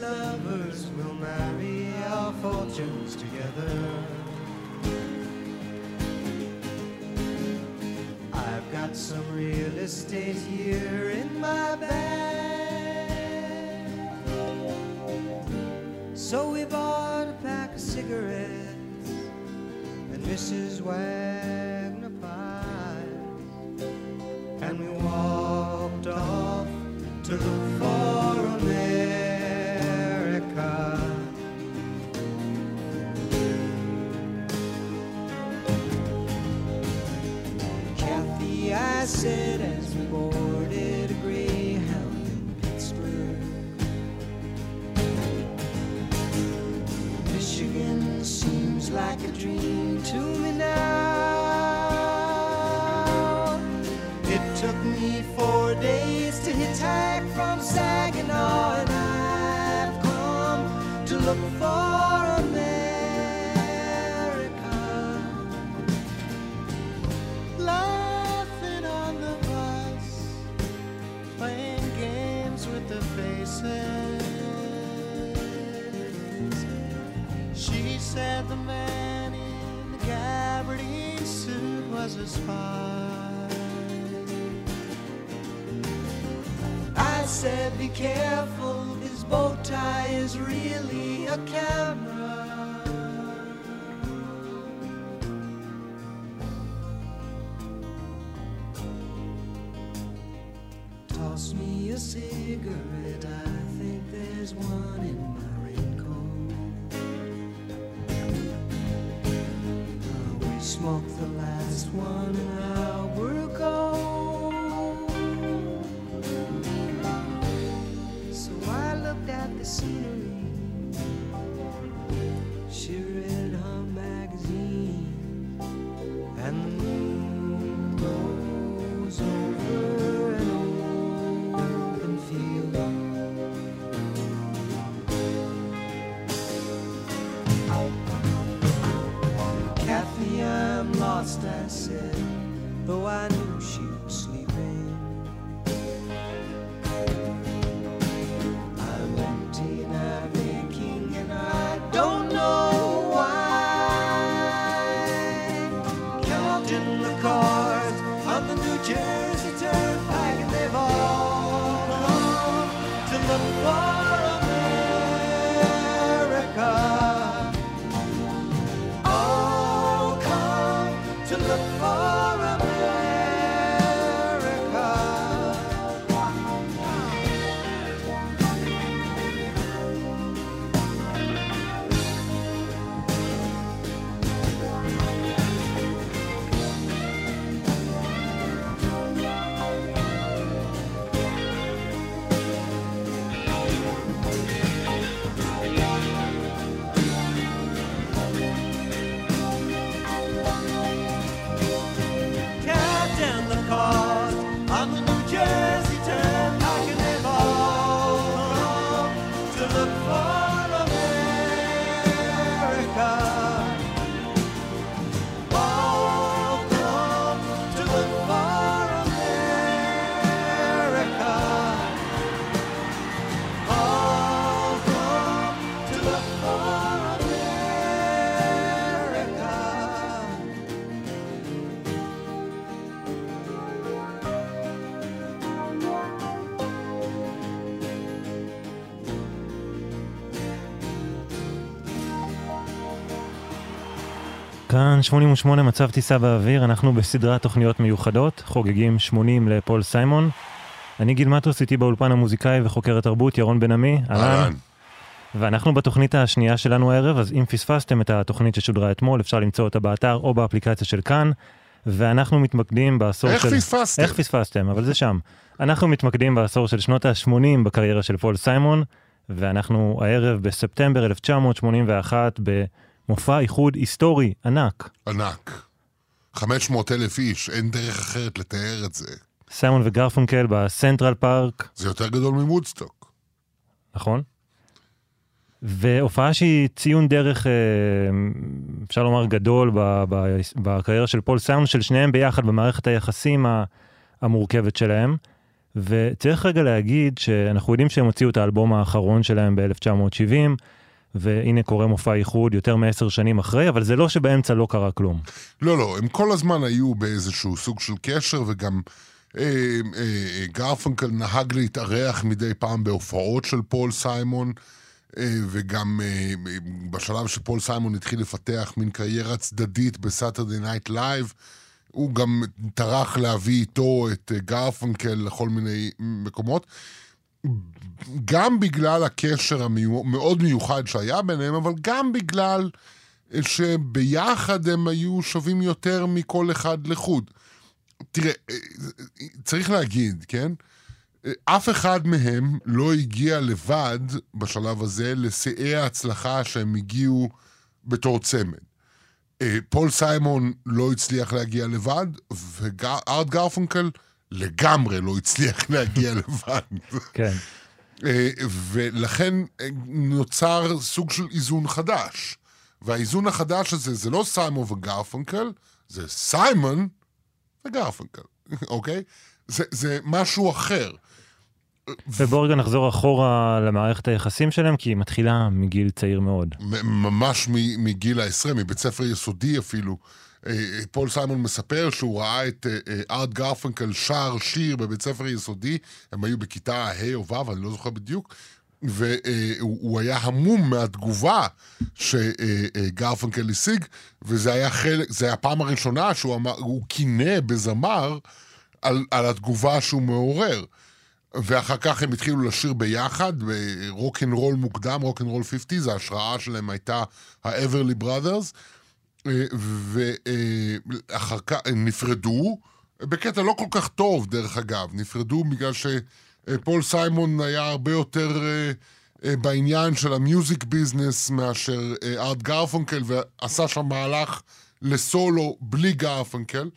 lovers, we'll marry our fortunes together. I've got some real estate here in my bag. So we bought a pack of cigarettes and Mrs. Wagner. And we walked said was a spy. I said, be careful, his bow tie is really a camera. כאן 88 מצב טיסה באוויר, אנחנו בסדרת תוכניות מיוחדות, חוגגים 80 לפול סיימון. אני גיל מטוס, איתי באולפן המוזיקאי וחוקר התרבות ירון בן עמי. אהלן. ואנחנו בתוכנית השנייה שלנו הערב, אז אם פספסתם את התוכנית ששודרה אתמול, אפשר למצוא אותה באתר או באפליקציה של כאן. ואנחנו מתמקדים בעשור איך של... פספסתם? איך פספסתם? אבל זה שם. אנחנו מתמקדים בעשור של שנות ה-80 בקריירה של פול סיימון, ואנחנו הערב בספטמבר 1981 במופע איחוד היסטורי ענק. ענק. 500 אלף איש, אין דרך אחרת לתאר את זה. סיימון וגרפונקל בסנטרל פארק, זה יותר גדול מוודסטוק. נכון? והופעה שהיא ציון דרך, אה, אפשר לומר, גדול בקריירה של פול סיימון, של שניהם ביחד במערכת היחסים המורכבת שלהם. וצריך רגע להגיד שאנחנו יודעים שהם הוציאו את האלבום האחרון שלהם ב-1970, והנה קורה מופע איחוד יותר מעשר שנים אחרי, אבל זה לא שבאמצע לא קרה כלום. לא, לא, הם כל הזמן היו באיזשהו סוג של קשר, וגם אה, אה, גרפנקל נהג להתארח מדי פעם בהופעות של פול סיימון, אה, וגם אה, בשלב שפול סיימון התחיל לפתח מין קריירה צדדית ב Saturday Night Live, הוא גם טרח להביא איתו את אה, גרפנקל לכל מיני מקומות. גם בגלל הקשר המאוד מיוחד שהיה ביניהם, אבל גם בגלל שביחד הם היו שווים יותר מכל אחד לחוד. תראה, צריך להגיד, כן? אף אחד מהם לא הגיע לבד בשלב הזה לשיאי ההצלחה שהם הגיעו בתור צמד. פול סיימון לא הצליח להגיע לבד, וארט גרפונקל לגמרי לא הצליח להגיע לבד. כן. ולכן נוצר סוג של איזון חדש. והאיזון החדש הזה זה לא סיימון וגרפונקל, זה סיימון וגרפונקל, אוקיי? זה, זה משהו אחר. ובואו רגע נחזור אחורה למערכת היחסים שלהם, כי היא מתחילה מגיל צעיר מאוד. ממש מגיל העשרה, מבית ספר יסודי אפילו. פול סיימון מספר שהוא ראה את ארט גרפנקל שר שיר בבית ספר יסודי, הם היו בכיתה ה' או ו', אני לא זוכר בדיוק, והוא היה המום מהתגובה שגרפנקל השיג, וזה היה חלק, זה היה הפעם הראשונה שהוא אמר, הוא קינא בזמר על, על התגובה שהוא מעורר. ואחר כך הם התחילו לשיר ביחד, רול מוקדם, רול 50, ההשראה שלהם הייתה ה Everly Brothers, ואחר כך הם נפרדו, בקטע לא כל כך טוב דרך אגב, נפרדו בגלל שפול סיימון היה הרבה יותר בעניין של ה music business מאשר ארט גרפונקל, ועשה שם מהלך לסולו בלי גרפונקל.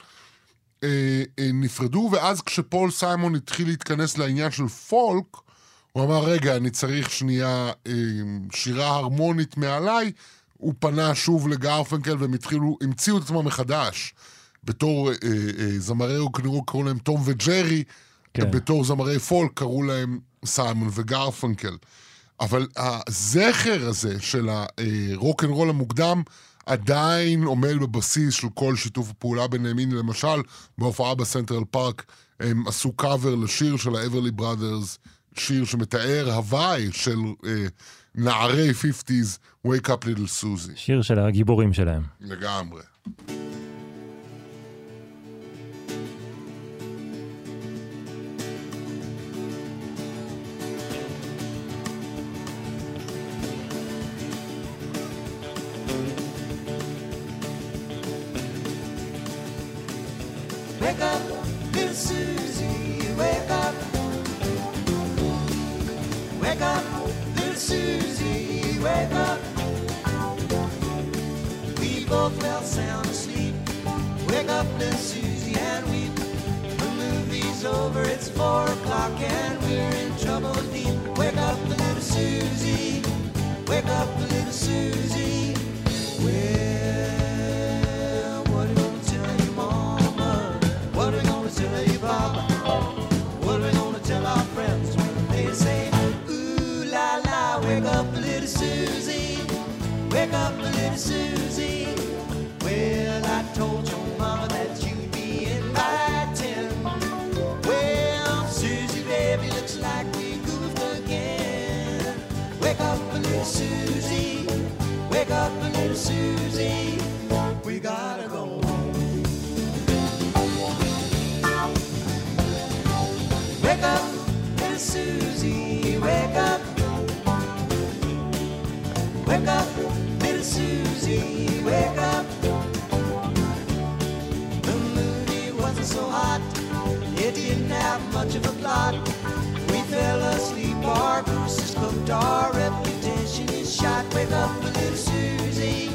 אה, אה, נפרדו, ואז כשפול סיימון התחיל להתכנס לעניין של פולק, הוא אמר, רגע, אני צריך שנייה אה, שירה הרמונית מעליי, הוא פנה שוב לגרפנקל והם התחילו, המציאו את עצמם מחדש. בתור אה, אה, זמרי רוקנרול קראו להם תום וג'רי, כן. בתור זמרי פולק קראו להם סיימון וגרפנקל. אבל הזכר הזה של הרוקנרול המוקדם, עדיין עומד בבסיס של כל שיתוף הפעולה ביניהם. הנה למשל, בהופעה בסנטרל פארק הם עשו קאבר לשיר של האברלי בראדרס, שיר שמתאר הוואי של אה, נערי 50's, Wake Up Little Susie. שיר של הגיבורים שלהם. לגמרי. Wake up, little Susie, wake up. Wake up, Susie, wake up. We both fell sound asleep. Wake up, little Susie, and weep. The movie's over, it's four o'clock, and we're in trouble deep. Wake up, little Susie, wake up, little Susie. Susie. Well, I told your mama that you'd be. Well, Susie, baby, looks like we goofed again. Wake up, little Susie, wake up, little Susie. We gotta go. Wake up, little Susie, Wake up, The movie wasn't so hot, it didn't have much of a plot. We fell asleep, our goose our reputation is shot. Wake up, little Susie!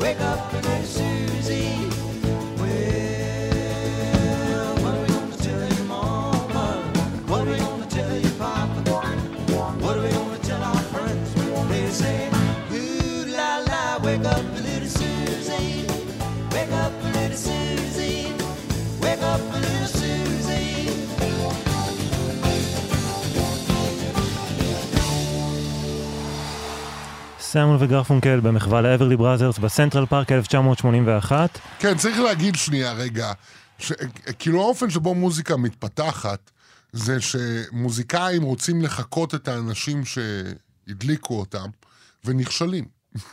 Wake up, little Susie, סיימון וגרפונקל במחווה ל Everly Brothers בסנטרל פארק 1981. כן, צריך להגיד שנייה רגע, ש... כאילו האופן שבו מוזיקה מתפתחת, זה שמוזיקאים רוצים לחקות את האנשים שהדליקו אותם, ונכשלים.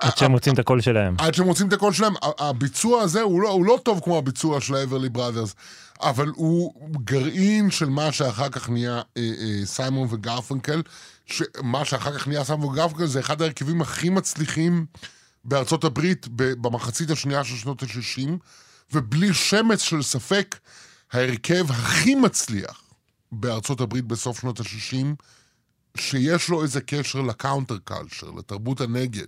עד שהם מוצאים את הקול שלהם. עד שהם מוצאים את הקול שלהם. הביצוע הזה הוא לא, הוא לא טוב כמו הביצוע של ה Everly Brothers, אבל הוא גרעין של מה שאחר כך נהיה אה, אה, סיימון וגרפנקל. מה שאחר כך נהיה סיימון וגרפנקל זה אחד ההרכבים הכי מצליחים בארצות הברית במחצית השנייה של שנות ה-60, ובלי שמץ של ספק, ההרכב הכי מצליח בארצות הברית בסוף שנות ה-60, שיש לו איזה קשר ל counter culture, לתרבות הנגד.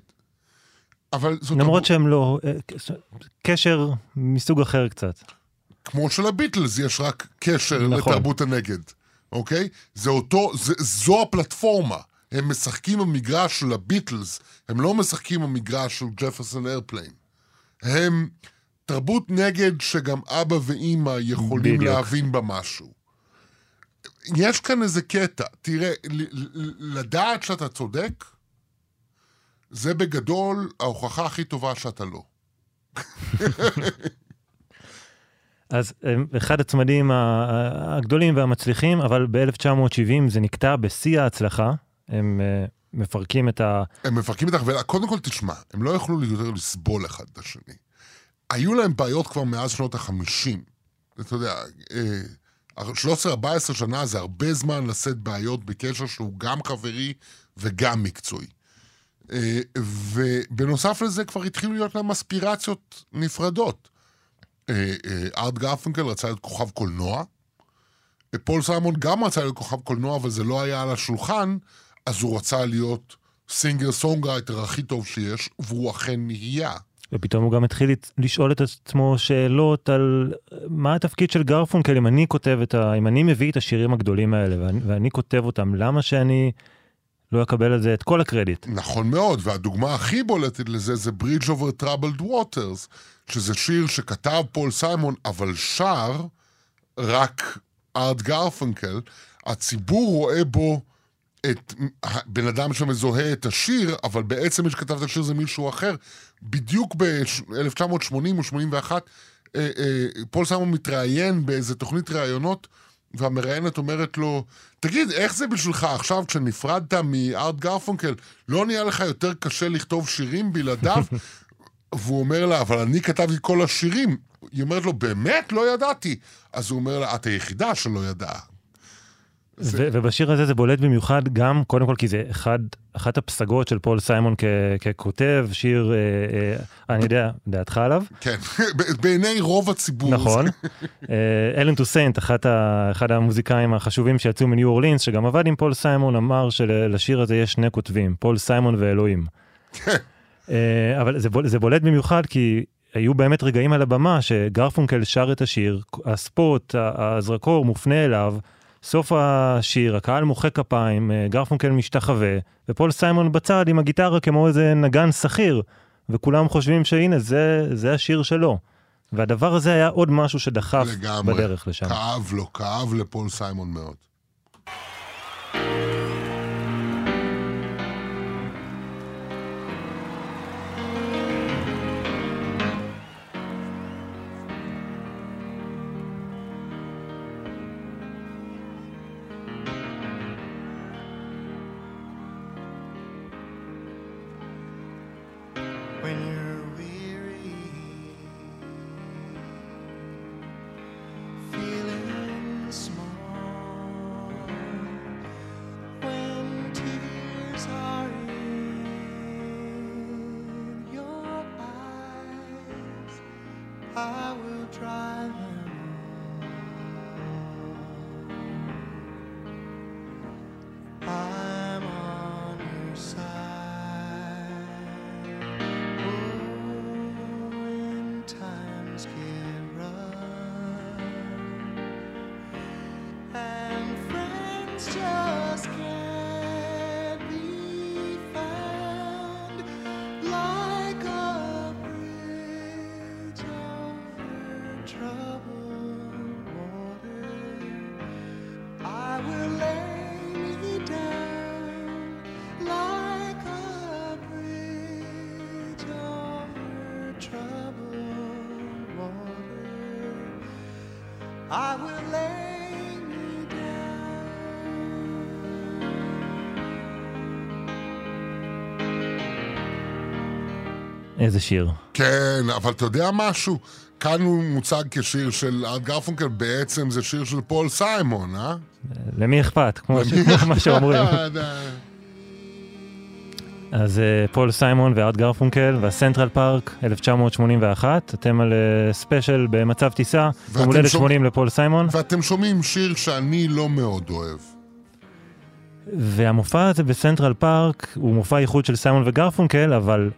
אבל זאת... למרות שהם לא... אה, קשר מסוג אחר קצת. כמו של הביטלס, יש רק קשר נכון. לתרבות הנגד, אוקיי? זה אותו... זה, זו הפלטפורמה. הם משחקים במגרש של הביטלס, הם לא משחקים במגרש של ג'פרסון איירפליין. הם תרבות נגד שגם אבא ואימא יכולים בדיוק. להבין בה משהו. יש כאן איזה קטע, תראה, לדעת שאתה צודק, זה בגדול ההוכחה הכי טובה שאתה לא. אז אחד הצמדים הגדולים והמצליחים, אבל ב-1970 זה נקטע בשיא ההצלחה. הם אה, מפרקים את ה... הם מפרקים את החבילה. קודם כל תשמע, הם לא יכלו יותר לסבול אחד את השני. היו להם בעיות כבר מאז שנות החמישים. אתה יודע, 13-14 אה, שנה זה הרבה זמן לשאת בעיות בקשר שהוא גם חברי וגם מקצועי. אה, ובנוסף לזה כבר התחילו להיות להם אספירציות נפרדות. אה, ארט גרפנקל רצה להיות כוכב קולנוע, פול סיימון גם רצה להיות כוכב קולנוע, אבל זה לא היה על השולחן, אז הוא רצה להיות singer songwriter הכי טוב שיש, והוא אכן נהיה. ופתאום הוא גם התחיל לשאול את עצמו שאלות על מה התפקיד של גרפונקל אם אני כותב את ה... אם אני מביא את השירים הגדולים האלה ואני, ואני כותב אותם, למה שאני לא אקבל על זה את כל הקרדיט? נכון מאוד, והדוגמה הכי בולטת לזה זה Bridge over Troubled Waters, שזה שיר שכתב פול סיימון, אבל שר רק ארט גרפונקל. הציבור רואה בו את בן אדם שמזוהה את השיר, אבל בעצם מי שכתב את השיר זה מישהו אחר. בדיוק ב-1980 או 81, אה, אה, פול סיימון מתראיין באיזה תוכנית ראיונות, והמראיינת אומרת לו, תגיד, איך זה בשבילך עכשיו, כשנפרדת מארט גרפונקל, לא נהיה לך יותר קשה לכתוב שירים בלעדיו? והוא אומר לה, אבל אני כתבתי כל השירים. היא אומרת לו, באמת? לא ידעתי. אז הוא אומר לה, את היחידה שלא ידעה. זה... ובשיר הזה זה בולט במיוחד גם, קודם כל כי זה אחד, אחת הפסגות של פול סיימון כ- ככותב, שיר, אה, אה, אני יודע, דעתך עליו? כן, בעיני רוב הציבור. נכון. אלן טוסיינט, אחד המוזיקאים החשובים שיצאו מניו אורלינס, שגם עבד עם פול סיימון, אמר שלשיר הזה יש שני כותבים, פול סיימון ואלוהים. אה, אבל זה, בול, זה בולט במיוחד כי היו באמת רגעים על הבמה שגרפונקל שר את השיר, הספוט, הזרקור מופנה אליו. סוף השיר, הקהל מוחא כפיים, אה, גרפונקל משתחווה, ופול סיימון בצד עם הגיטרה כמו איזה נגן שכיר, וכולם חושבים שהנה, זה, זה השיר שלו. והדבר הזה היה עוד משהו שדחף לגמרי. בדרך לשם. כאב לו, כאב לפול סיימון מאוד. I will lay me down. איזה שיר. כן, אבל אתה יודע משהו? כאן הוא מוצג כשיר של ארט גרפונקל, בעצם זה שיר של פול סיימון, אה? למי אכפת? כמו ש- כמו מה שאומרים. אז אה, פול סיימון וארט גרפונקל והסנטרל פארק 1981, אתם על אה, ספיישל במצב טיסה, יום הולדת שומע- 80 לפול סיימון, ואתם שומעים שיר שאני לא מאוד אוהב. והמופע הזה בסנטרל פארק הוא מופע איחוד של סיימון וגרפונקל, אבל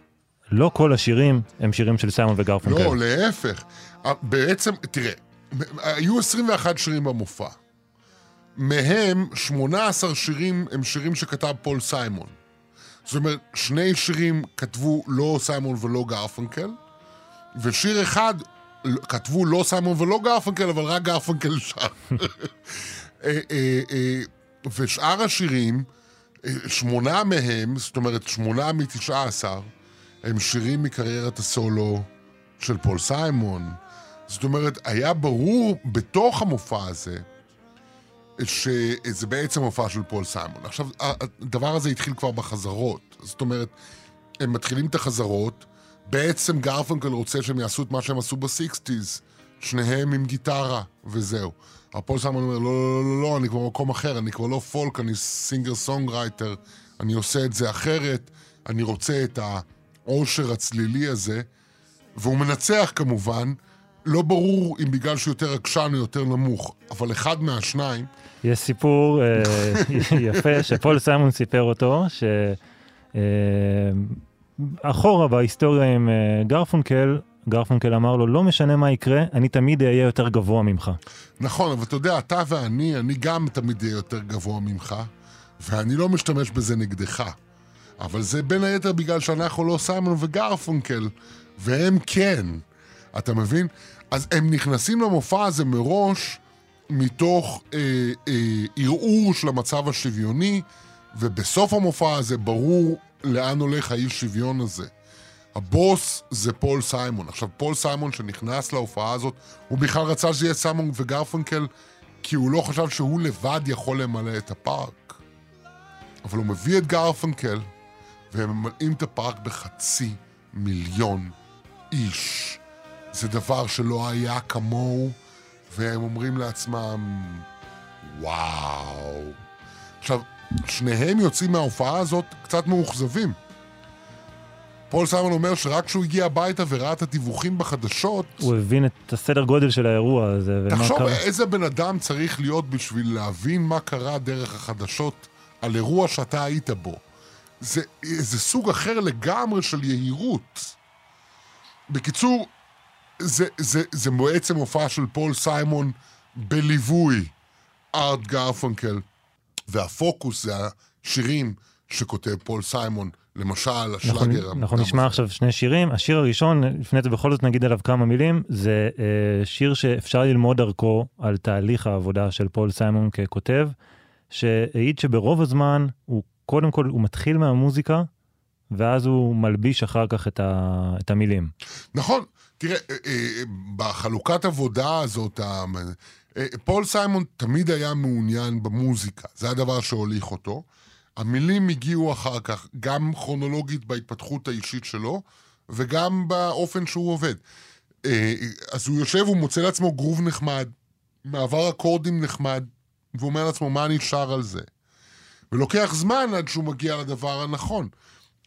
לא כל השירים הם שירים של סיימון וגרפונקל. לא, להפך. בעצם, תראה, היו 21 שירים במופע. מהם 18 שירים הם שירים שכתב פול סיימון. זאת אומרת, שני שירים כתבו לא סיימון ולא גרפנקל, ושיר אחד כתבו לא סיימון ולא גרפנקל, אבל רק גרפנקל שר. אה, אה, אה, ושאר השירים, שמונה מהם, זאת אומרת, שמונה מתשעה עשר, הם שירים מקריירת הסולו של פול סיימון. זאת אומרת, היה ברור בתוך המופע הזה, שזה בעצם מופע של פול סיימון. עכשיו, הדבר הזה התחיל כבר בחזרות. זאת אומרת, הם מתחילים את החזרות, בעצם גרפנקל רוצה שהם יעשו את מה שהם עשו ב sixties, שניהם עם גיטרה, וזהו. ופול סיימון אומר, לא, לא, לא, לא, לא, אני כבר במקום אחר, אני כבר לא פולק, אני singer songwriter, אני עושה את זה אחרת, אני רוצה את העושר הצלילי הזה, והוא מנצח כמובן, לא ברור אם בגלל שהוא יותר עקשן או יותר נמוך, אבל אחד מהשניים, יש סיפור אה, יפה שפול סיימון סיפר אותו, שאחורה בהיסטוריה עם אה, גרפונקל, גרפונקל אמר לו, לא משנה מה יקרה, אני תמיד אהיה יותר גבוה ממך. נכון, אבל אתה יודע, אתה ואני, אני גם תמיד אהיה יותר גבוה ממך, ואני לא משתמש בזה נגדך. אבל זה בין היתר בגלל שאנחנו לא סיימון וגרפונקל, והם כן. אתה מבין? אז הם נכנסים למופע הזה מראש מתוך אה, אה, ערעור של המצב השוויוני, ובסוף המופע הזה ברור לאן הולך האי שוויון הזה. הבוס זה פול סיימון. עכשיו, פול סיימון שנכנס להופעה הזאת, הוא בכלל רצה שזה יהיה סיימון וגרפונקל, כי הוא לא חשב שהוא לבד יכול למלא את הפארק. אבל הוא מביא את גרפונקל, והם ממלאים את הפארק בחצי מיליון איש. זה דבר שלא היה כמוהו, והם אומרים לעצמם, וואו. עכשיו, שניהם יוצאים מההופעה הזאת קצת מאוכזבים. פול סיימון אומר שרק כשהוא הגיע הביתה וראה את הדיווחים בחדשות, הוא הבין את הסדר גודל של האירוע הזה, ומה תחשוב קרה. איזה בן אדם צריך להיות בשביל להבין מה קרה דרך החדשות על אירוע שאתה היית בו. זה, זה סוג אחר לגמרי של יהירות. בקיצור, זה, זה, זה בעצם הופעה של פול סיימון בליווי ארט גרפונקל, והפוקוס זה השירים שכותב פול סיימון, למשל אנחנו, השלאגר. אנחנו המוקדם נשמע הזה. עכשיו שני שירים. השיר הראשון, לפני זה בכל זאת נגיד עליו כמה מילים, זה אה, שיר שאפשר ללמוד דרכו על תהליך העבודה של פול סיימון ככותב, שהעיד שברוב הזמן הוא קודם כל, הוא מתחיל מהמוזיקה, ואז הוא מלביש אחר כך את, ה, את המילים. נכון, תראה, אה, אה, בחלוקת עבודה הזאת, אה, פול סיימון תמיד היה מעוניין במוזיקה, זה הדבר שהוליך אותו. המילים הגיעו אחר כך, גם כרונולוגית בהתפתחות האישית שלו, וגם באופן שהוא עובד. אז הוא יושב, הוא מוצא לעצמו גרוב נחמד, מעבר אקורדים נחמד, והוא אומר לעצמו, מה אני שר על זה? ולוקח זמן עד שהוא מגיע לדבר הנכון.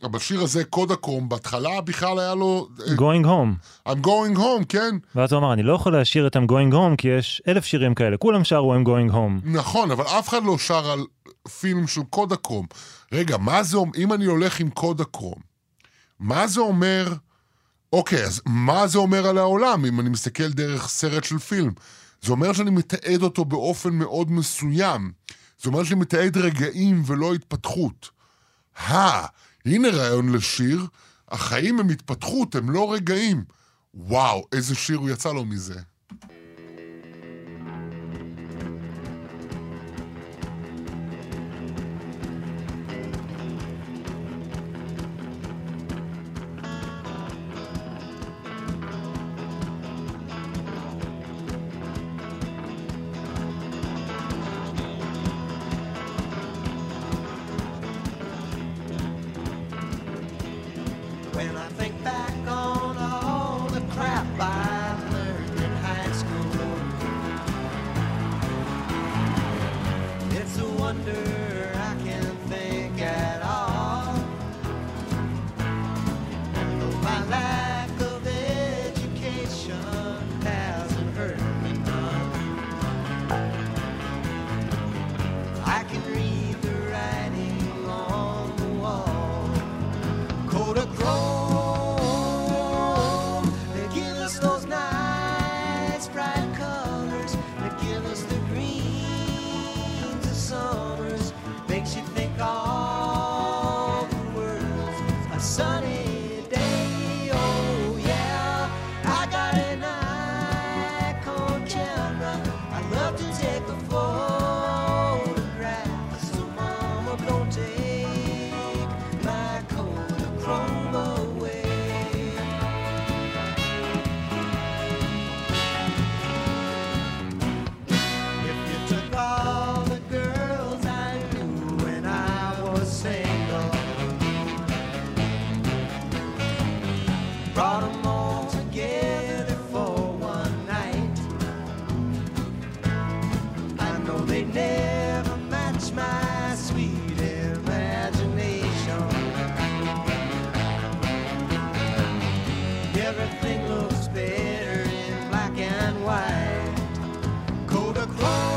בשיר הזה, קודקום, בהתחלה בכלל היה לו... אה, Going home. I'm going home, כן? ואז הוא אמר, אני לא יכול לשיר את I'm going home, כי יש אלף שירים כאלה, כולם שרו I'm going home. נכון, אבל אף אחד לא שר על פילם של קודקרום. רגע, מה זה אומר, אם אני הולך עם קודקרום, מה זה אומר, אוקיי, אז מה זה אומר על העולם, אם אני מסתכל דרך סרט של פילם? זה אומר שאני מתעד אותו באופן מאוד מסוים. זה אומר שאני מתעד רגעים ולא התפתחות. הא, הנה רעיון לשיר, החיים הם התפתחות, הם לא רגעים. וואו, איזה שיר הוא יצא לו מזה. Oh.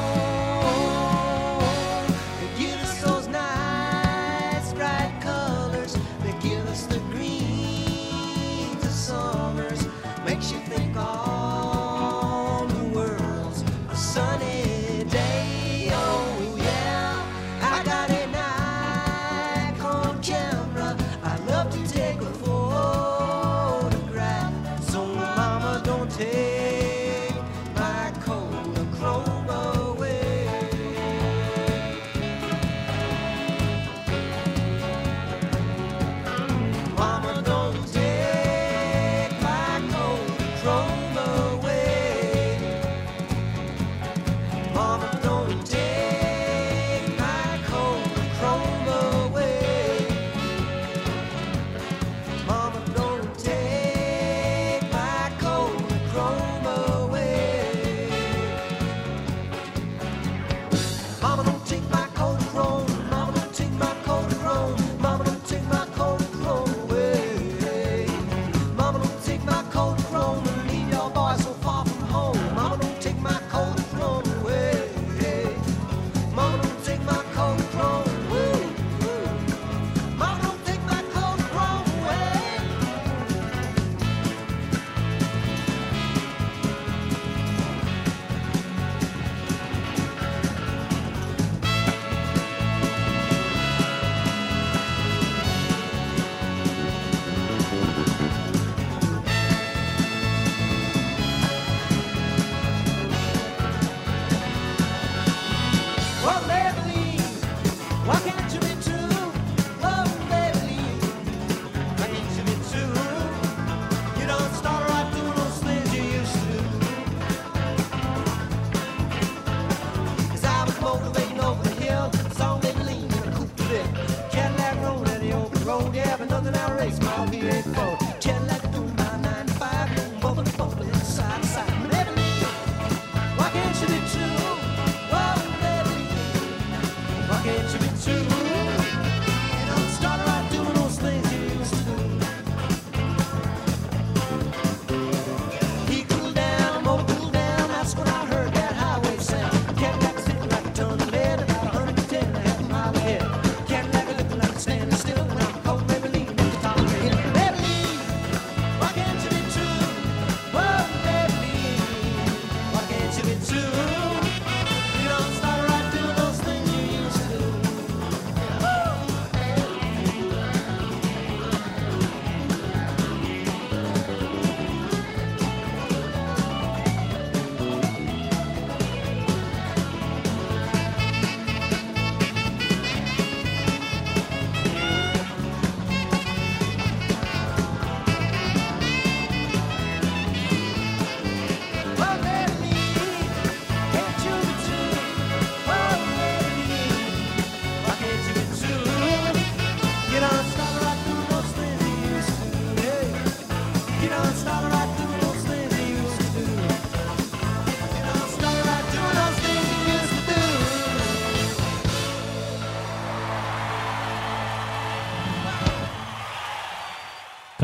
Amen.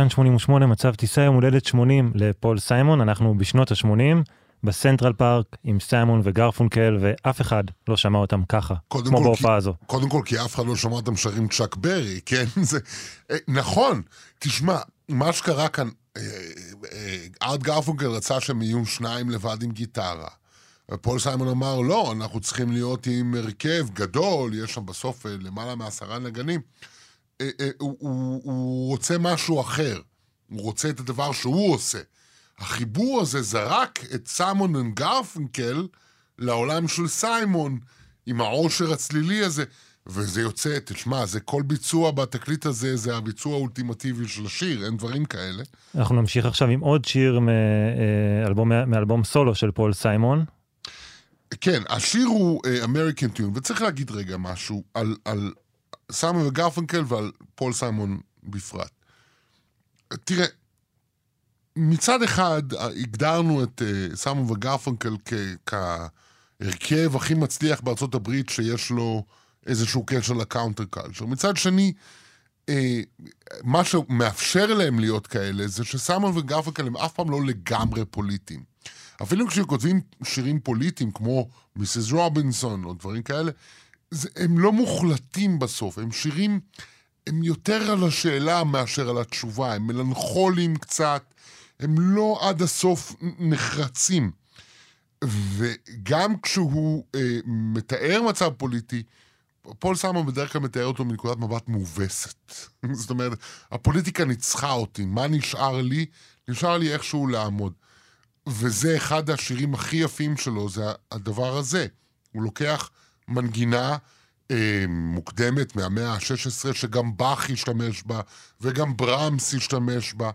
כאן 88, מצב טיסה יום הולדת 80 לפול סיימון, אנחנו בשנות ה-80, בסנטרל פארק עם סיימון וגרפונקל, ואף אחד לא שמע אותם ככה, כמו בהופעה הזו. קודם כל, כי אף אחד לא שמע אותם שרים צ'אק ברי, כן? זה... אה, נכון, תשמע, מה שקרה כאן, אה, אה, ארט גרפונקל רצה שהם יהיו שניים לבד עם גיטרה. ופול סיימון אמר, לא, אנחנו צריכים להיות עם הרכב גדול, יש שם בסוף אה, למעלה מעשרה נגנים. אה, אה, הוא, הוא, הוא רוצה משהו אחר, הוא רוצה את הדבר שהוא עושה. החיבור הזה זרק את סיימון וגרפנקל לעולם של סיימון, עם העושר הצלילי הזה, וזה יוצא, תשמע, זה כל ביצוע בתקליט הזה, זה הביצוע האולטימטיבי של השיר, אין דברים כאלה. אנחנו נמשיך עכשיו עם עוד שיר מאלבום, מאלבום סולו של פול סיימון. כן, השיר הוא American אה, Tune, וצריך להגיד רגע משהו על, על סיימון וגרפנקל ועל פול סיימון בפרט. תראה, מצד אחד אה, הגדרנו את אה, סיימון וגרפנקל כ- כהרכב הכי מצליח בארצות הברית שיש לו איזשהו קשר ל counter culture. מצד שני, אה, מה שמאפשר להם להיות כאלה זה שסיימון וגרפנקל הם אף פעם לא לגמרי פוליטיים. אפילו כשהם כותבים שירים פוליטיים כמו מיסס רובינסון או דברים כאלה, זה, הם לא מוחלטים בסוף, הם שירים, הם יותר על השאלה מאשר על התשובה, הם מלנכוליים קצת, הם לא עד הסוף נחרצים. וגם כשהוא אה, מתאר מצב פוליטי, פול סיימון בדרך כלל מתאר אותו מנקודת מבט מאובסת. זאת אומרת, הפוליטיקה ניצחה אותי, מה נשאר לי? נשאר לי איכשהו לעמוד. וזה אחד השירים הכי יפים שלו, זה הדבר הזה. הוא לוקח מנגינה אה, מוקדמת מהמאה ה-16, שגם באך השתמש בה, וגם ברמס השתמש בה,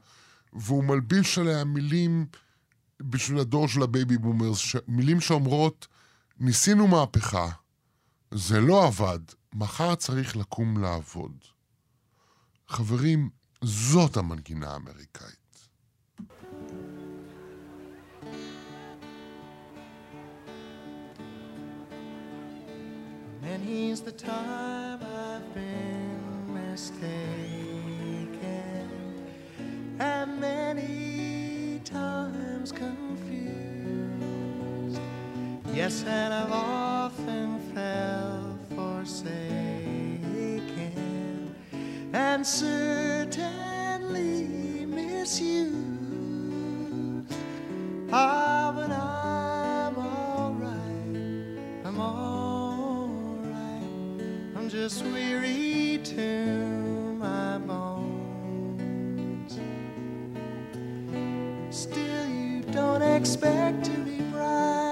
והוא מלביש עליה מילים בשביל הדור של ה baby boomers, ש... מילים שאומרות, ניסינו מהפכה, זה לא עבד, מחר צריך לקום לעבוד. חברים, זאת המנגינה האמריקאית. Many's the time I've been mistaken, and many times confused. Yes, and I've often felt forsaken, and certainly misused. Ah, but I'm alright. I'm alright. I'm just weary to my bones. Still, you don't expect to be bright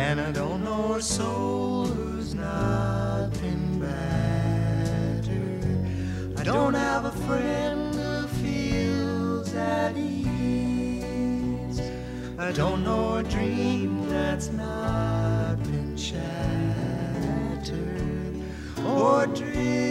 And I don't know a soul who's not been battered. I don't have a friend who feels at ease. I don't know a dream that's not been shattered or driven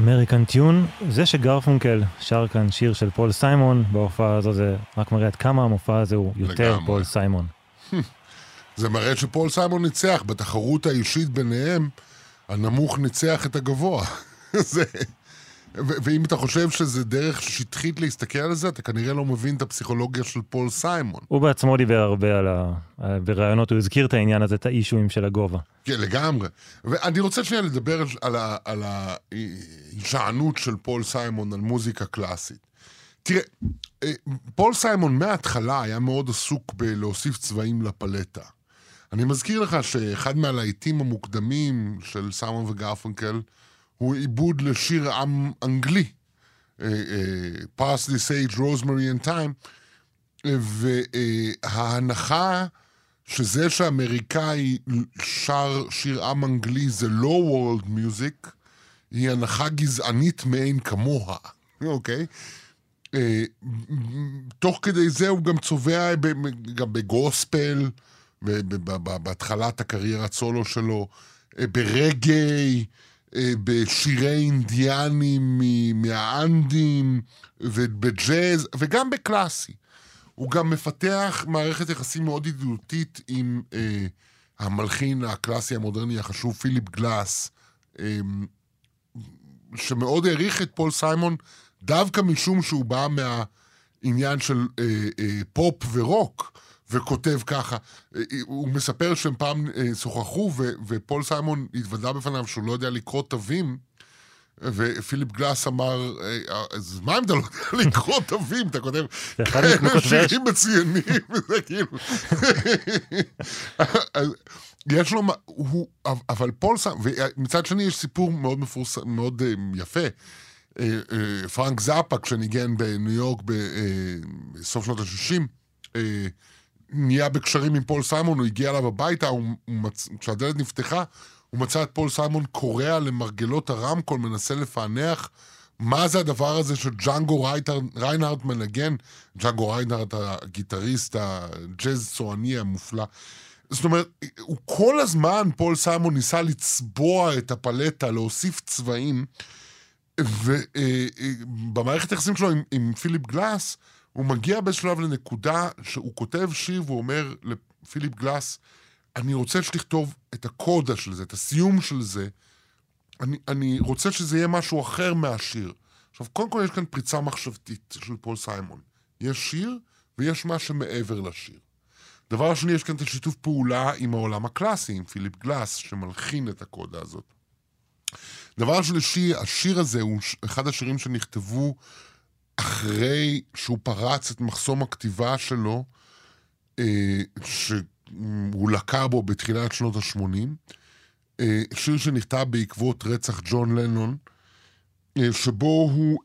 American Tune, זה שגרפונקל שר כאן שיר של פול סיימון בהופעה הזו, זה רק מראה עד כמה המופע הזה הוא יותר לגמרי. פול סיימון. זה מראה שפול סיימון ניצח בתחרות האישית ביניהם, הנמוך ניצח את הגבוה. זה... ו- ואם אתה חושב שזה דרך שטחית להסתכל על זה, אתה כנראה לא מבין את הפסיכולוגיה של פול סיימון. הוא בעצמו דיבר הרבה על ה... בראיונות, הוא הזכיר את העניין הזה, את האישויים של הגובה. כן, לגמרי. ואני רוצה שנייה לדבר על, ה- על ההישענות של פול סיימון על מוזיקה קלאסית. תראה, אה, פול סיימון מההתחלה היה מאוד עסוק בלהוסיף צבעים לפלטה. אני מזכיר לך שאחד מהלהיטים המוקדמים של סיימון וגרפנקל הוא עיבוד לשיר עם אנגלי, Parsley Sage, Rosemary and Thyme, אה, וההנחה שזה שאמריקאי שר שיר עם אנגלי זה לא וורלד מיוזיק, היא הנחה גזענית מאין כמוה, אוקיי? אה, תוך כדי זה הוא גם צובע גם בגוספל, בהתחלת הקריירת סולו שלו, אה, ברגעי, בשירי אינדיאנים מהאנדים, ובג'אז, וגם בקלאסי. הוא גם מפתח מערכת יחסים מאוד ידידותית עם אה, המלחין הקלאסי המודרני החשוב פיליפ גלאס, אה, שמאוד העריך את פול סיימון דווקא משום שהוא בא מהעניין של אה, אה, פופ ורוק, וכותב ככה. הוא מספר שהם פעם אה, שוחחו, ו- ופול סיימון התוודה בפניו שהוא לא יודע לקרוא תווים, ופיליפ גלאס אמר, "אה, אז מה אם אתה לא יודע לקרוא תווים? אתה כותב הש- שירים מצוינים, וזה כאילו... יש לו, הוא, אבל פול סיימון, ומצד שני יש סיפור מאוד מפורסם, מאוד אה, יפה. פרנק זאפה, כשניגן בניו יורק בסוף שנות ה-60, נהיה בקשרים עם פול סיימון, הוא הגיע אליו הביתה, הוא, הוא מצ... כשהדלת נפתחה, הוא מצא את פול סיימון קורע למרגלות הרמקול, מנסה לפענח מה זה הדבר הזה שג'אנגו ריינהרט מנגן, ג'אנגו ריינהרט הגיטריסט, הג'אז צועני המופלא. זאת אומרת, הוא כל הזמן, פול סיימון ניסה לצבוע את הפלטה, להוסיף צבעים, ובמערכת היחסים שלו עם, עם פיליפ גלאס, הוא מגיע בשלב לנקודה שהוא כותב שיר והוא אומר לפיליפ גלאס, אני רוצה שתכתוב את הקודה של זה, את הסיום של זה. אני, אני רוצה שזה יהיה משהו אחר מהשיר. עכשיו, קודם כל יש כאן פריצה מחשבתית של פול סיימון. יש שיר ויש מה שמעבר לשיר. דבר שני, יש כאן את השיתוף פעולה עם העולם הקלאסי, עם פיליפ גלאס, שמלחין את הקודה הזאת. דבר שלישי, השיר הזה הוא אחד השירים שנכתבו אחרי שהוא פרץ את מחסום הכתיבה שלו, אה, שהוא לקה בו בתחילת שנות ה-80. אה, שיר שנכתב בעקבות רצח ג'ון לנון, אה, שבו הוא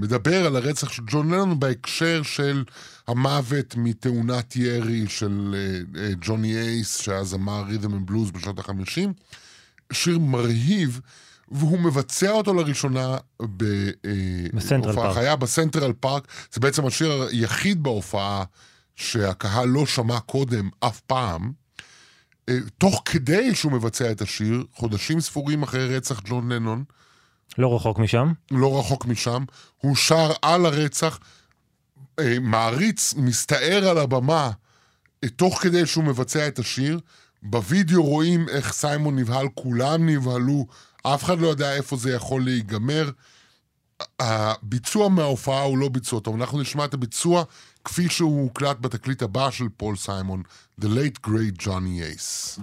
מדבר על הרצח של ג'ון לנון בהקשר של המוות מתאונת ירי של ג'וני אייס, שהיה זמר rhythm and blues בשנות ה-50. שיר מרהיב, והוא מבצע אותו לראשונה בסנטרל בהופעה. חיה בסנטרל פארק. זה בעצם השיר היחיד בהופעה שהקהל לא שמע קודם אף פעם. אה, תוך כדי שהוא מבצע את השיר, חודשים ספורים אחרי רצח ג'ון לנון, לא רחוק משם. לא רחוק משם, הוא שר על הרצח, אה, מעריץ, מסתער על הבמה אה, תוך כדי שהוא מבצע את השיר. בווידאו רואים איך סיימון נבהל, כולם נבהלו, אף אחד לא יודע איפה זה יכול להיגמר. הביצוע מההופעה הוא לא ביצוע טוב, אנחנו נשמע את הביצוע כפי שהוא הוקלט בתקליט הבא של פול סיימון, The Late Great Johnny Ace.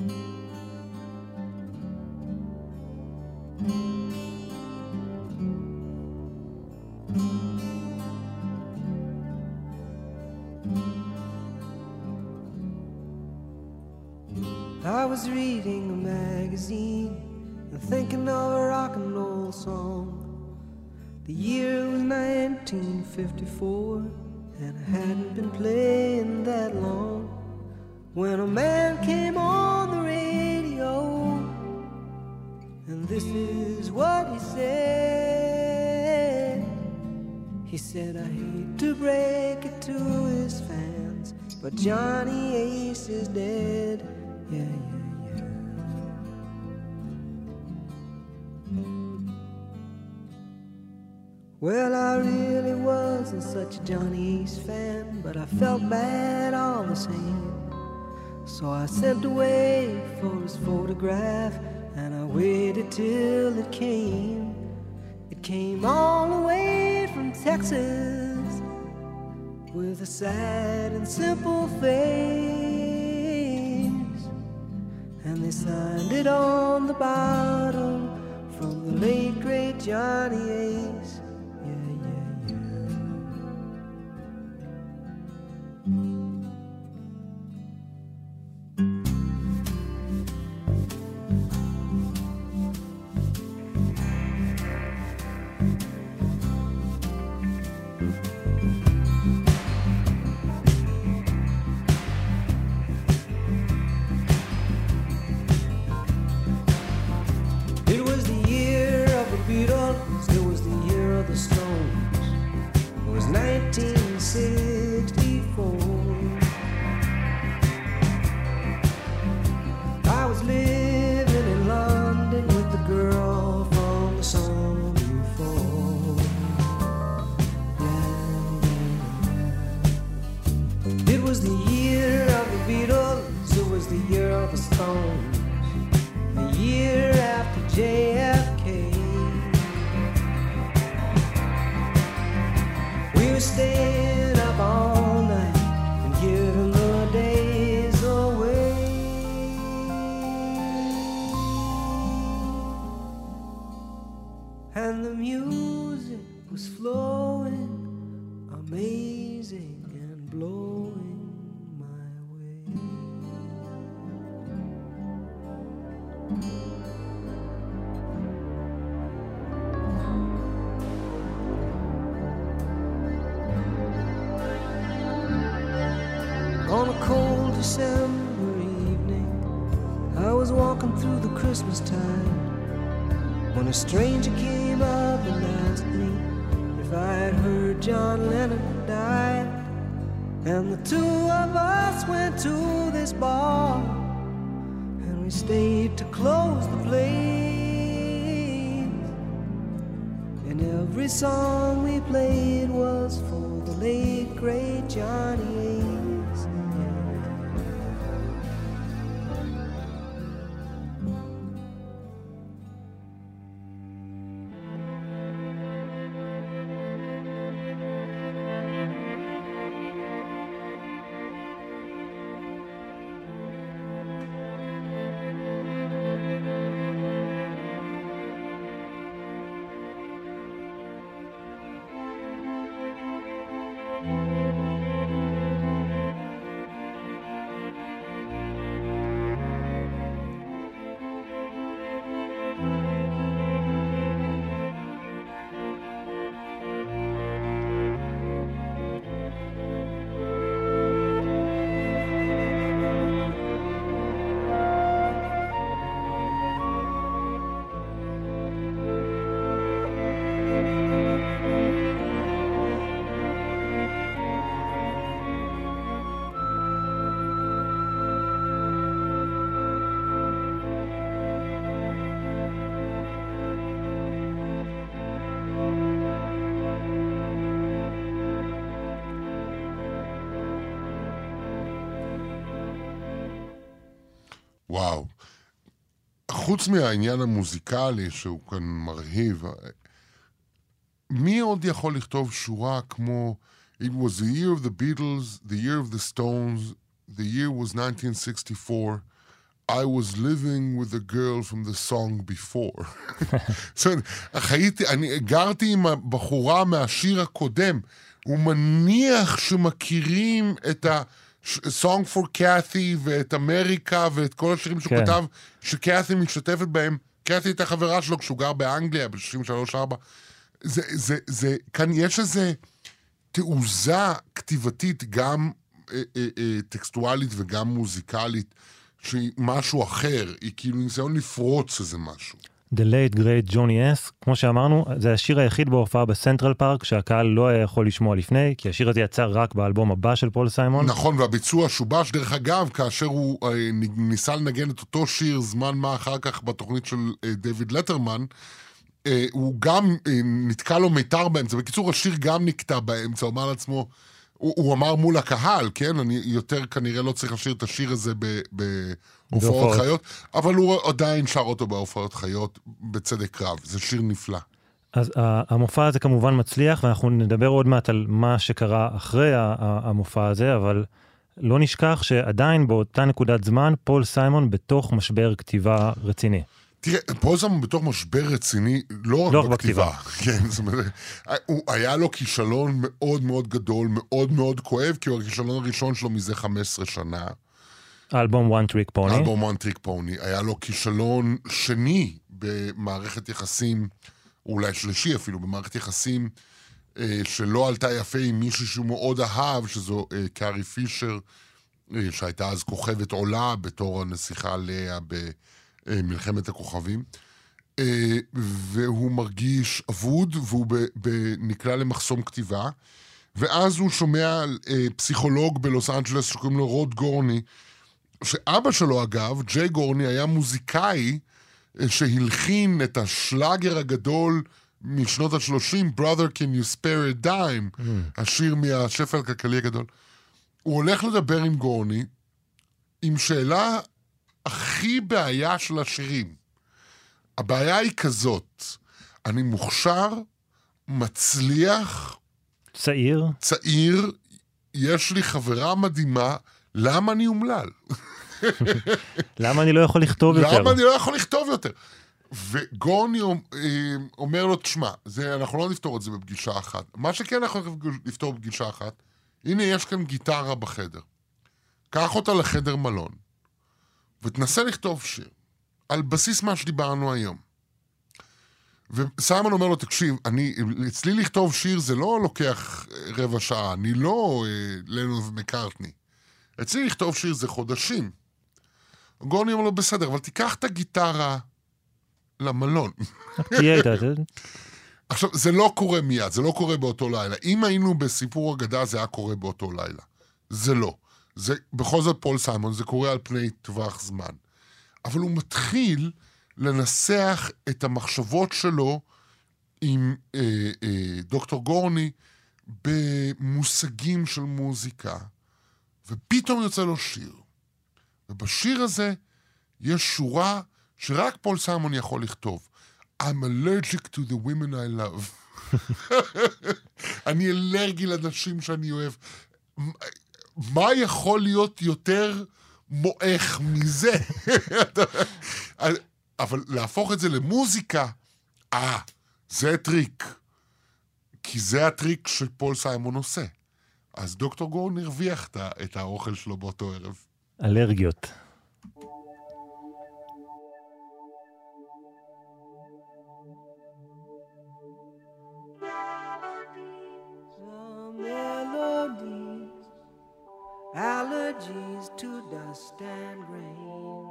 I was reading a magazine and thinking of a rock and roll song. The year was 1954, and I hadn't been playing that long when a man came on the radio, and this is what he said. He said, I hate to break it to his fans, but Johnny Ace is dead. Yeah, yeah. Well, I really wasn't such a Johnny Ace fan, but I felt bad all the same. So I sent away for his photograph, and I waited till it came. It came all the way from Texas with a sad and simple face. And they signed it on the bottom from the late great Johnny Ace. December evening, I was walking through the Christmas time when a stranger came up and asked me if I had heard John Lennon died. And the two of us went to this bar and we stayed to close the place. And every song we played was for the late great Johnny וואו. חוץ מהעניין המוזיקלי, שהוא כאן מרהיב, מי עוד יכול לכתוב שורה כמו It was the year of the Beatles, the year of the Stones, the year was 1964, I was living with a girl from the song before. זאת אומרת, חייתי, אני גרתי עם הבחורה מהשיר הקודם. הוא מניח שמכירים את ה... Song for Kathy ואת אמריקה ואת כל השירים שהוא כן. כתב, שקאתי משתתפת בהם. קאתי הייתה חברה שלו כשהוא גר באנגליה ב-63-4. זה, זה, זה, כאן יש איזה תעוזה כתיבתית, גם אה, אה, אה, טקסטואלית וגם מוזיקלית, שהיא משהו אחר, היא כאילו ניסיון לפרוץ איזה משהו. The late great Johnny S, כמו שאמרנו, זה השיר היחיד בהופעה בסנטרל פארק שהקהל לא היה יכול לשמוע לפני, כי השיר הזה יצא רק באלבום הבא של פול סיימון. נכון, והביצוע שובש, דרך אגב, כאשר הוא אה, ניסה לנגן את אותו שיר זמן מה אחר כך בתוכנית של אה, דויד לטרמן, אה, הוא גם אה, נתקע לו מיתר באמצע. בקיצור, השיר גם נקטע באמצע, הוא אמר לעצמו, הוא, הוא אמר מול הקהל, כן? אני יותר כנראה לא צריך לשיר את השיר הזה בהופעות. חיות, אבל הוא עדיין שר אותו בהופעות חיות, בצדק רב. זה שיר נפלא. אז המופע הזה כמובן מצליח, ואנחנו נדבר עוד מעט על מה שקרה אחרי המופע הזה, אבל לא נשכח שעדיין באותה נקודת זמן, פול סיימון בתוך משבר כתיבה רציני. תראה, פוזם בתוך משבר רציני, לא רק לא בכתיבה. כן, זאת אומרת, הוא, היה לו כישלון מאוד מאוד גדול, מאוד מאוד כואב, כי הוא הכישלון הראשון שלו מזה 15 שנה. האלבום One Trick Pony. אלבום one trick pony. היה לו כישלון שני במערכת יחסים, אולי שלישי אפילו, במערכת יחסים אה, שלא עלתה יפה עם מישהו שהוא מאוד אהב, שזו אה, קארי פישר, אה, שהייתה אז כוכבת עולה בתור הנסיכה לאה במלחמת הכוכבים. אה, והוא מרגיש אבוד, והוא נקלע למחסום כתיבה. ואז הוא שומע אה, פסיכולוג בלוס אנג'לס שקוראים לו רוד גורני, שאבא שלו, אגב, ג'יי גורני, היה מוזיקאי אה, שהלחין את השלאגר הגדול משנות ה-30, Brother Can You Spare a Dime, השיר מהשפל הכלכלי הגדול. הוא הולך לדבר עם גורני עם שאלה הכי בעיה של השירים. הבעיה היא כזאת, אני מוכשר, מצליח, צעיר, צעיר, יש לי חברה מדהימה, למה אני אומלל? למה אני לא יכול לכתוב יותר? למה אני לא יכול לכתוב יותר? וגורני אה, אומר לו, תשמע, זה, אנחנו לא נפתור את זה בפגישה אחת. מה שכן אנחנו לפתור בפגישה אחת, הנה יש כאן גיטרה בחדר. קח אותה לחדר מלון, ותנסה לכתוב שיר, על בסיס מה שדיברנו היום. וסיימון אומר לו, תקשיב, אני, אצלי לכתוב שיר זה לא לוקח אה, רבע שעה, אני לא אה, לנו ומקארטני. אצלי לכתוב שיר זה חודשים. גורני אומר לו, בסדר, אבל תיקח את הגיטרה למלון. תהיה איתה. זה- עכשיו, זה לא קורה מיד, זה לא קורה באותו לילה. אם היינו בסיפור אגדה, זה היה קורה באותו לילה. זה לא. זה, בכל זאת פול סיימון, זה קורה על פני טווח זמן. אבל הוא מתחיל לנסח את המחשבות שלו עם אה, אה, דוקטור גורני במושגים של מוזיקה, ופתאום יוצא לו שיר. ובשיר הזה יש שורה שרק פול סיימון יכול לכתוב. I'm allergic to the women I love. אני אלרגי לנשים שאני אוהב. מה יכול להיות יותר מועך מזה? אבל להפוך את זה למוזיקה, אה, זה טריק. כי זה הטריק שפול סיימון עושה. אז דוקטור גורן הרוויח את האוכל שלו באותו ערב. אלרגיות. Maladies, allergies to dust and grain.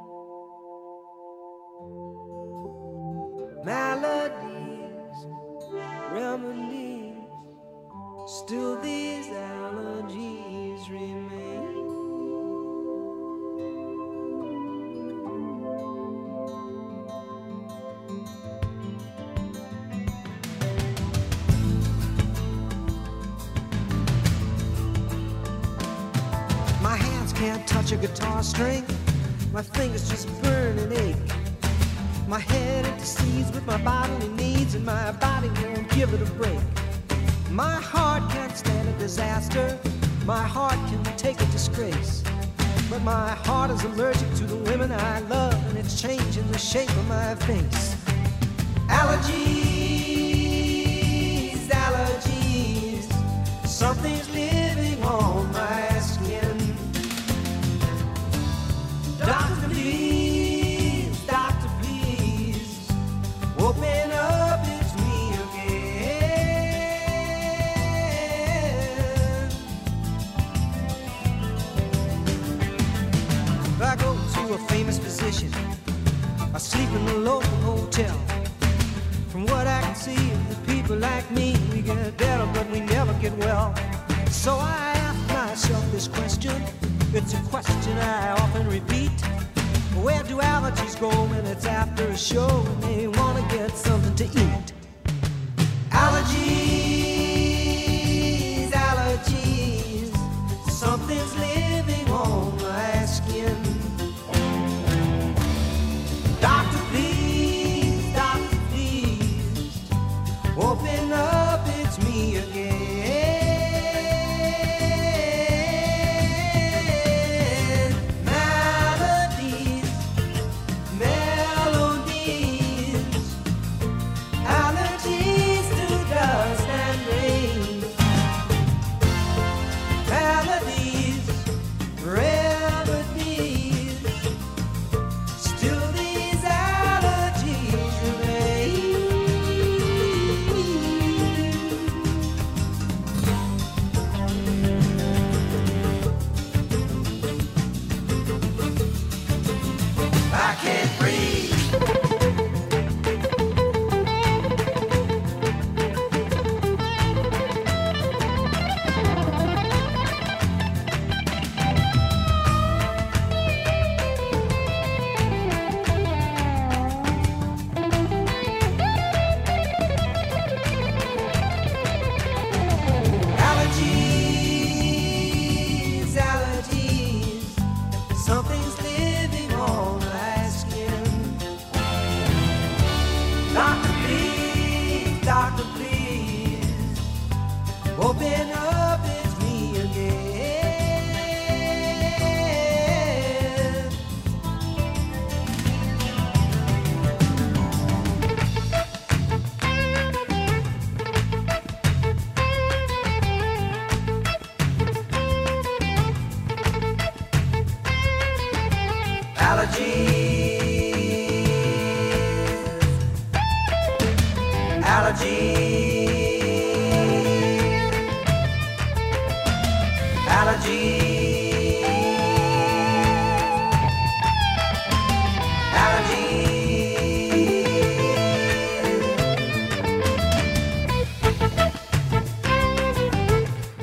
Maladies, remedies, still these allergies remain. Touch a guitar string. My fingers just burn and ache. My head intercedes with my bodily needs, and my body won't give it a break. My heart can't stand a disaster. My heart can take a disgrace. But my heart is allergic to the women I love, and it's changing the shape of my face. Allergies, allergies. Something's living physician. I sleep in the local hotel. From what I can see, the people like me, we get better, but we never get well. So I ask myself this question. It's a question I often repeat. Where do allergies go when it's after a show and they want to get something to eat?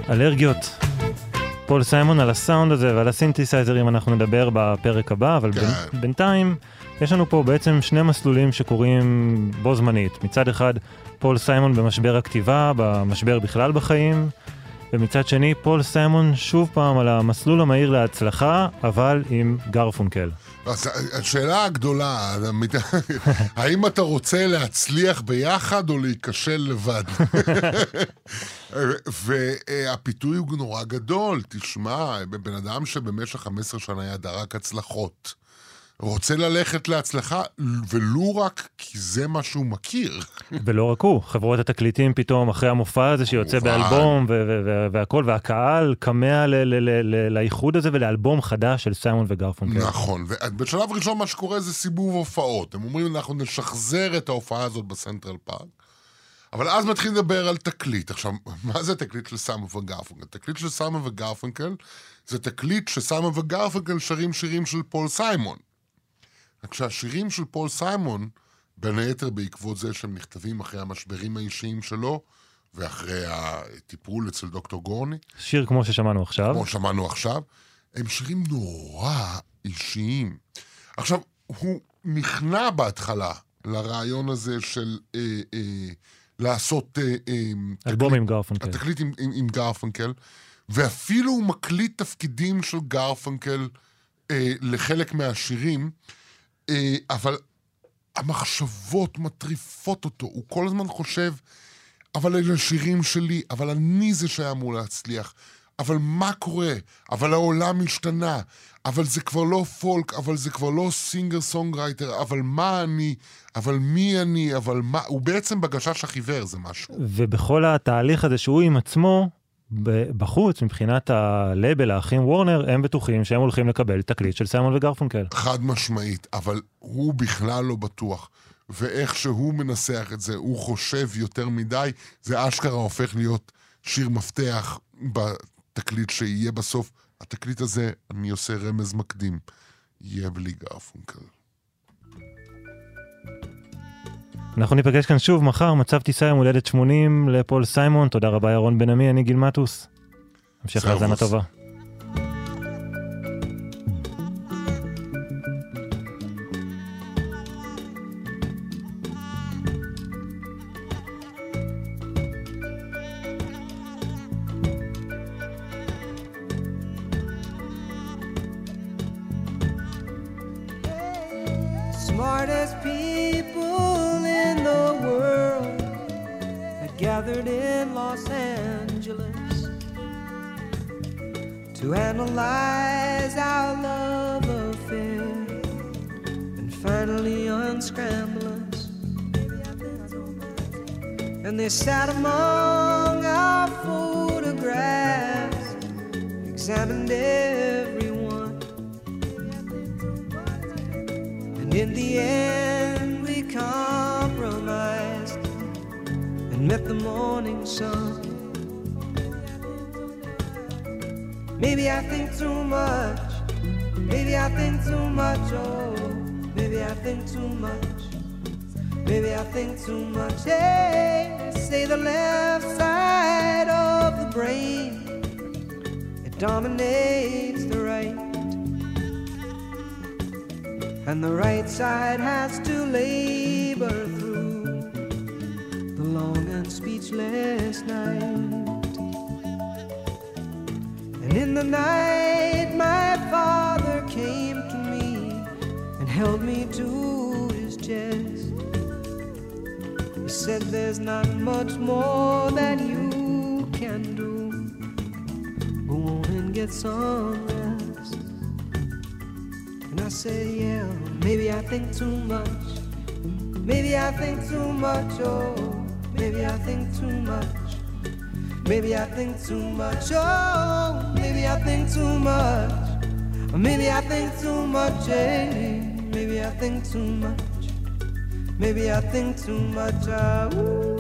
אלרגיות. פול סיימון על הסאונד הזה ועל הסינתסייזרים אנחנו נדבר בפרק הבא, אבל כן. בין, בינתיים יש לנו פה בעצם שני מסלולים שקורים בו זמנית. מצד אחד, פול סיימון במשבר הכתיבה, במשבר בכלל בחיים, ומצד שני, פול סיימון שוב פעם על המסלול המהיר להצלחה, אבל עם גרפונקל. אז השאלה הגדולה, האם אתה רוצה להצליח ביחד או להיכשל לבד? והפיתוי הוא נורא גדול, תשמע, בן אדם שבמשך 15 שנה ידע רק הצלחות. רוצה ללכת להצלחה, ולו רק כי זה מה שהוא מכיר. ולא רק הוא, חברות התקליטים פתאום, אחרי המופע הזה שיוצא. באלבום והכל, והקהל כמה ל- ל- ל- ל- לאיחוד הזה ולאלבום חדש של סיימון וגרפונקל. נכון, ובשלב ראשון מה שקורה זה סיבוב הופעות. הם אומרים, אנחנו נשחזר את ההופעה הזאת בסנטרל פארק. אבל אז מתחילים לדבר על תקליט. עכשיו, מה זה תקליט של סיימון וגרפונקל? תקליט של סיימון וגרפונקל זה תקליט שסיימון וגרפונקל שרים שירים של פול סיימון. רק שהשירים של פול סיימון, בין היתר בעקבות זה שהם נכתבים אחרי המשברים האישיים שלו, ואחרי הטיפול אצל דוקטור גורן, שיר כמו ששמענו עכשיו. כמו שמענו עכשיו, הם שירים נורא אישיים. עכשיו, הוא נכנע בהתחלה לרעיון הזה של אה, אה, לעשות אה, אה, אלבום עם גרפונקל. התקליט עם, עם, עם גרפנקל, ואפילו הוא מקליט תפקידים של גרפנקל אה, לחלק מהשירים, אה, אבל המחשבות מטריפות אותו, הוא כל הזמן חושב, אבל אלה שירים שלי, אבל אני זה שהיה אמור להצליח. אבל מה קורה? אבל העולם השתנה. אבל זה כבר לא פולק, אבל זה כבר לא singer songwriter, אבל מה אני, אבל מי אני, אבל מה... הוא בעצם בגשש החיוור, זה משהו. ובכל התהליך הזה שהוא עם עצמו, בחוץ, מבחינת הלייבל, האחים וורנר, הם בטוחים שהם הולכים לקבל תקליט של סיימון וגרפונקל. חד משמעית, אבל הוא בכלל לא בטוח. ואיך שהוא מנסח את זה, הוא חושב יותר מדי, זה אשכרה הופך להיות שיר מפתח בתקליט שיהיה בסוף. התקליט הזה, אני עושה רמז מקדים, יהיה בלי גרפונקל. אנחנו ניפגש כאן שוב מחר, מצב טיסה יום הולדת 80 לפול סיימון. תודה רבה ירון בן עמי, אני גיל מטוס. המשך. האזנה טובה. Los Angeles to analyze our love affair and finally unscramble us. And they sat among our photographs, examined every one. And in the end, we compromised and met the morning sun. Maybe I think too much. Maybe I think too much. Oh, maybe I think too much. Maybe I think too much. Hey, say the left side of the brain it dominates the right. And the right side has to labor and speechless night. And in the night, my father came to me and held me to his chest. He said, There's not much more that you can do. Go on and get some rest. And I said, yeah, maybe I think too much. Maybe I think too much, oh, maybe I think too much. Maybe I think too much, oh, maybe I think too much. Maybe I think too much, eh? Maybe I think too much. Maybe I think too much, ah, ooh.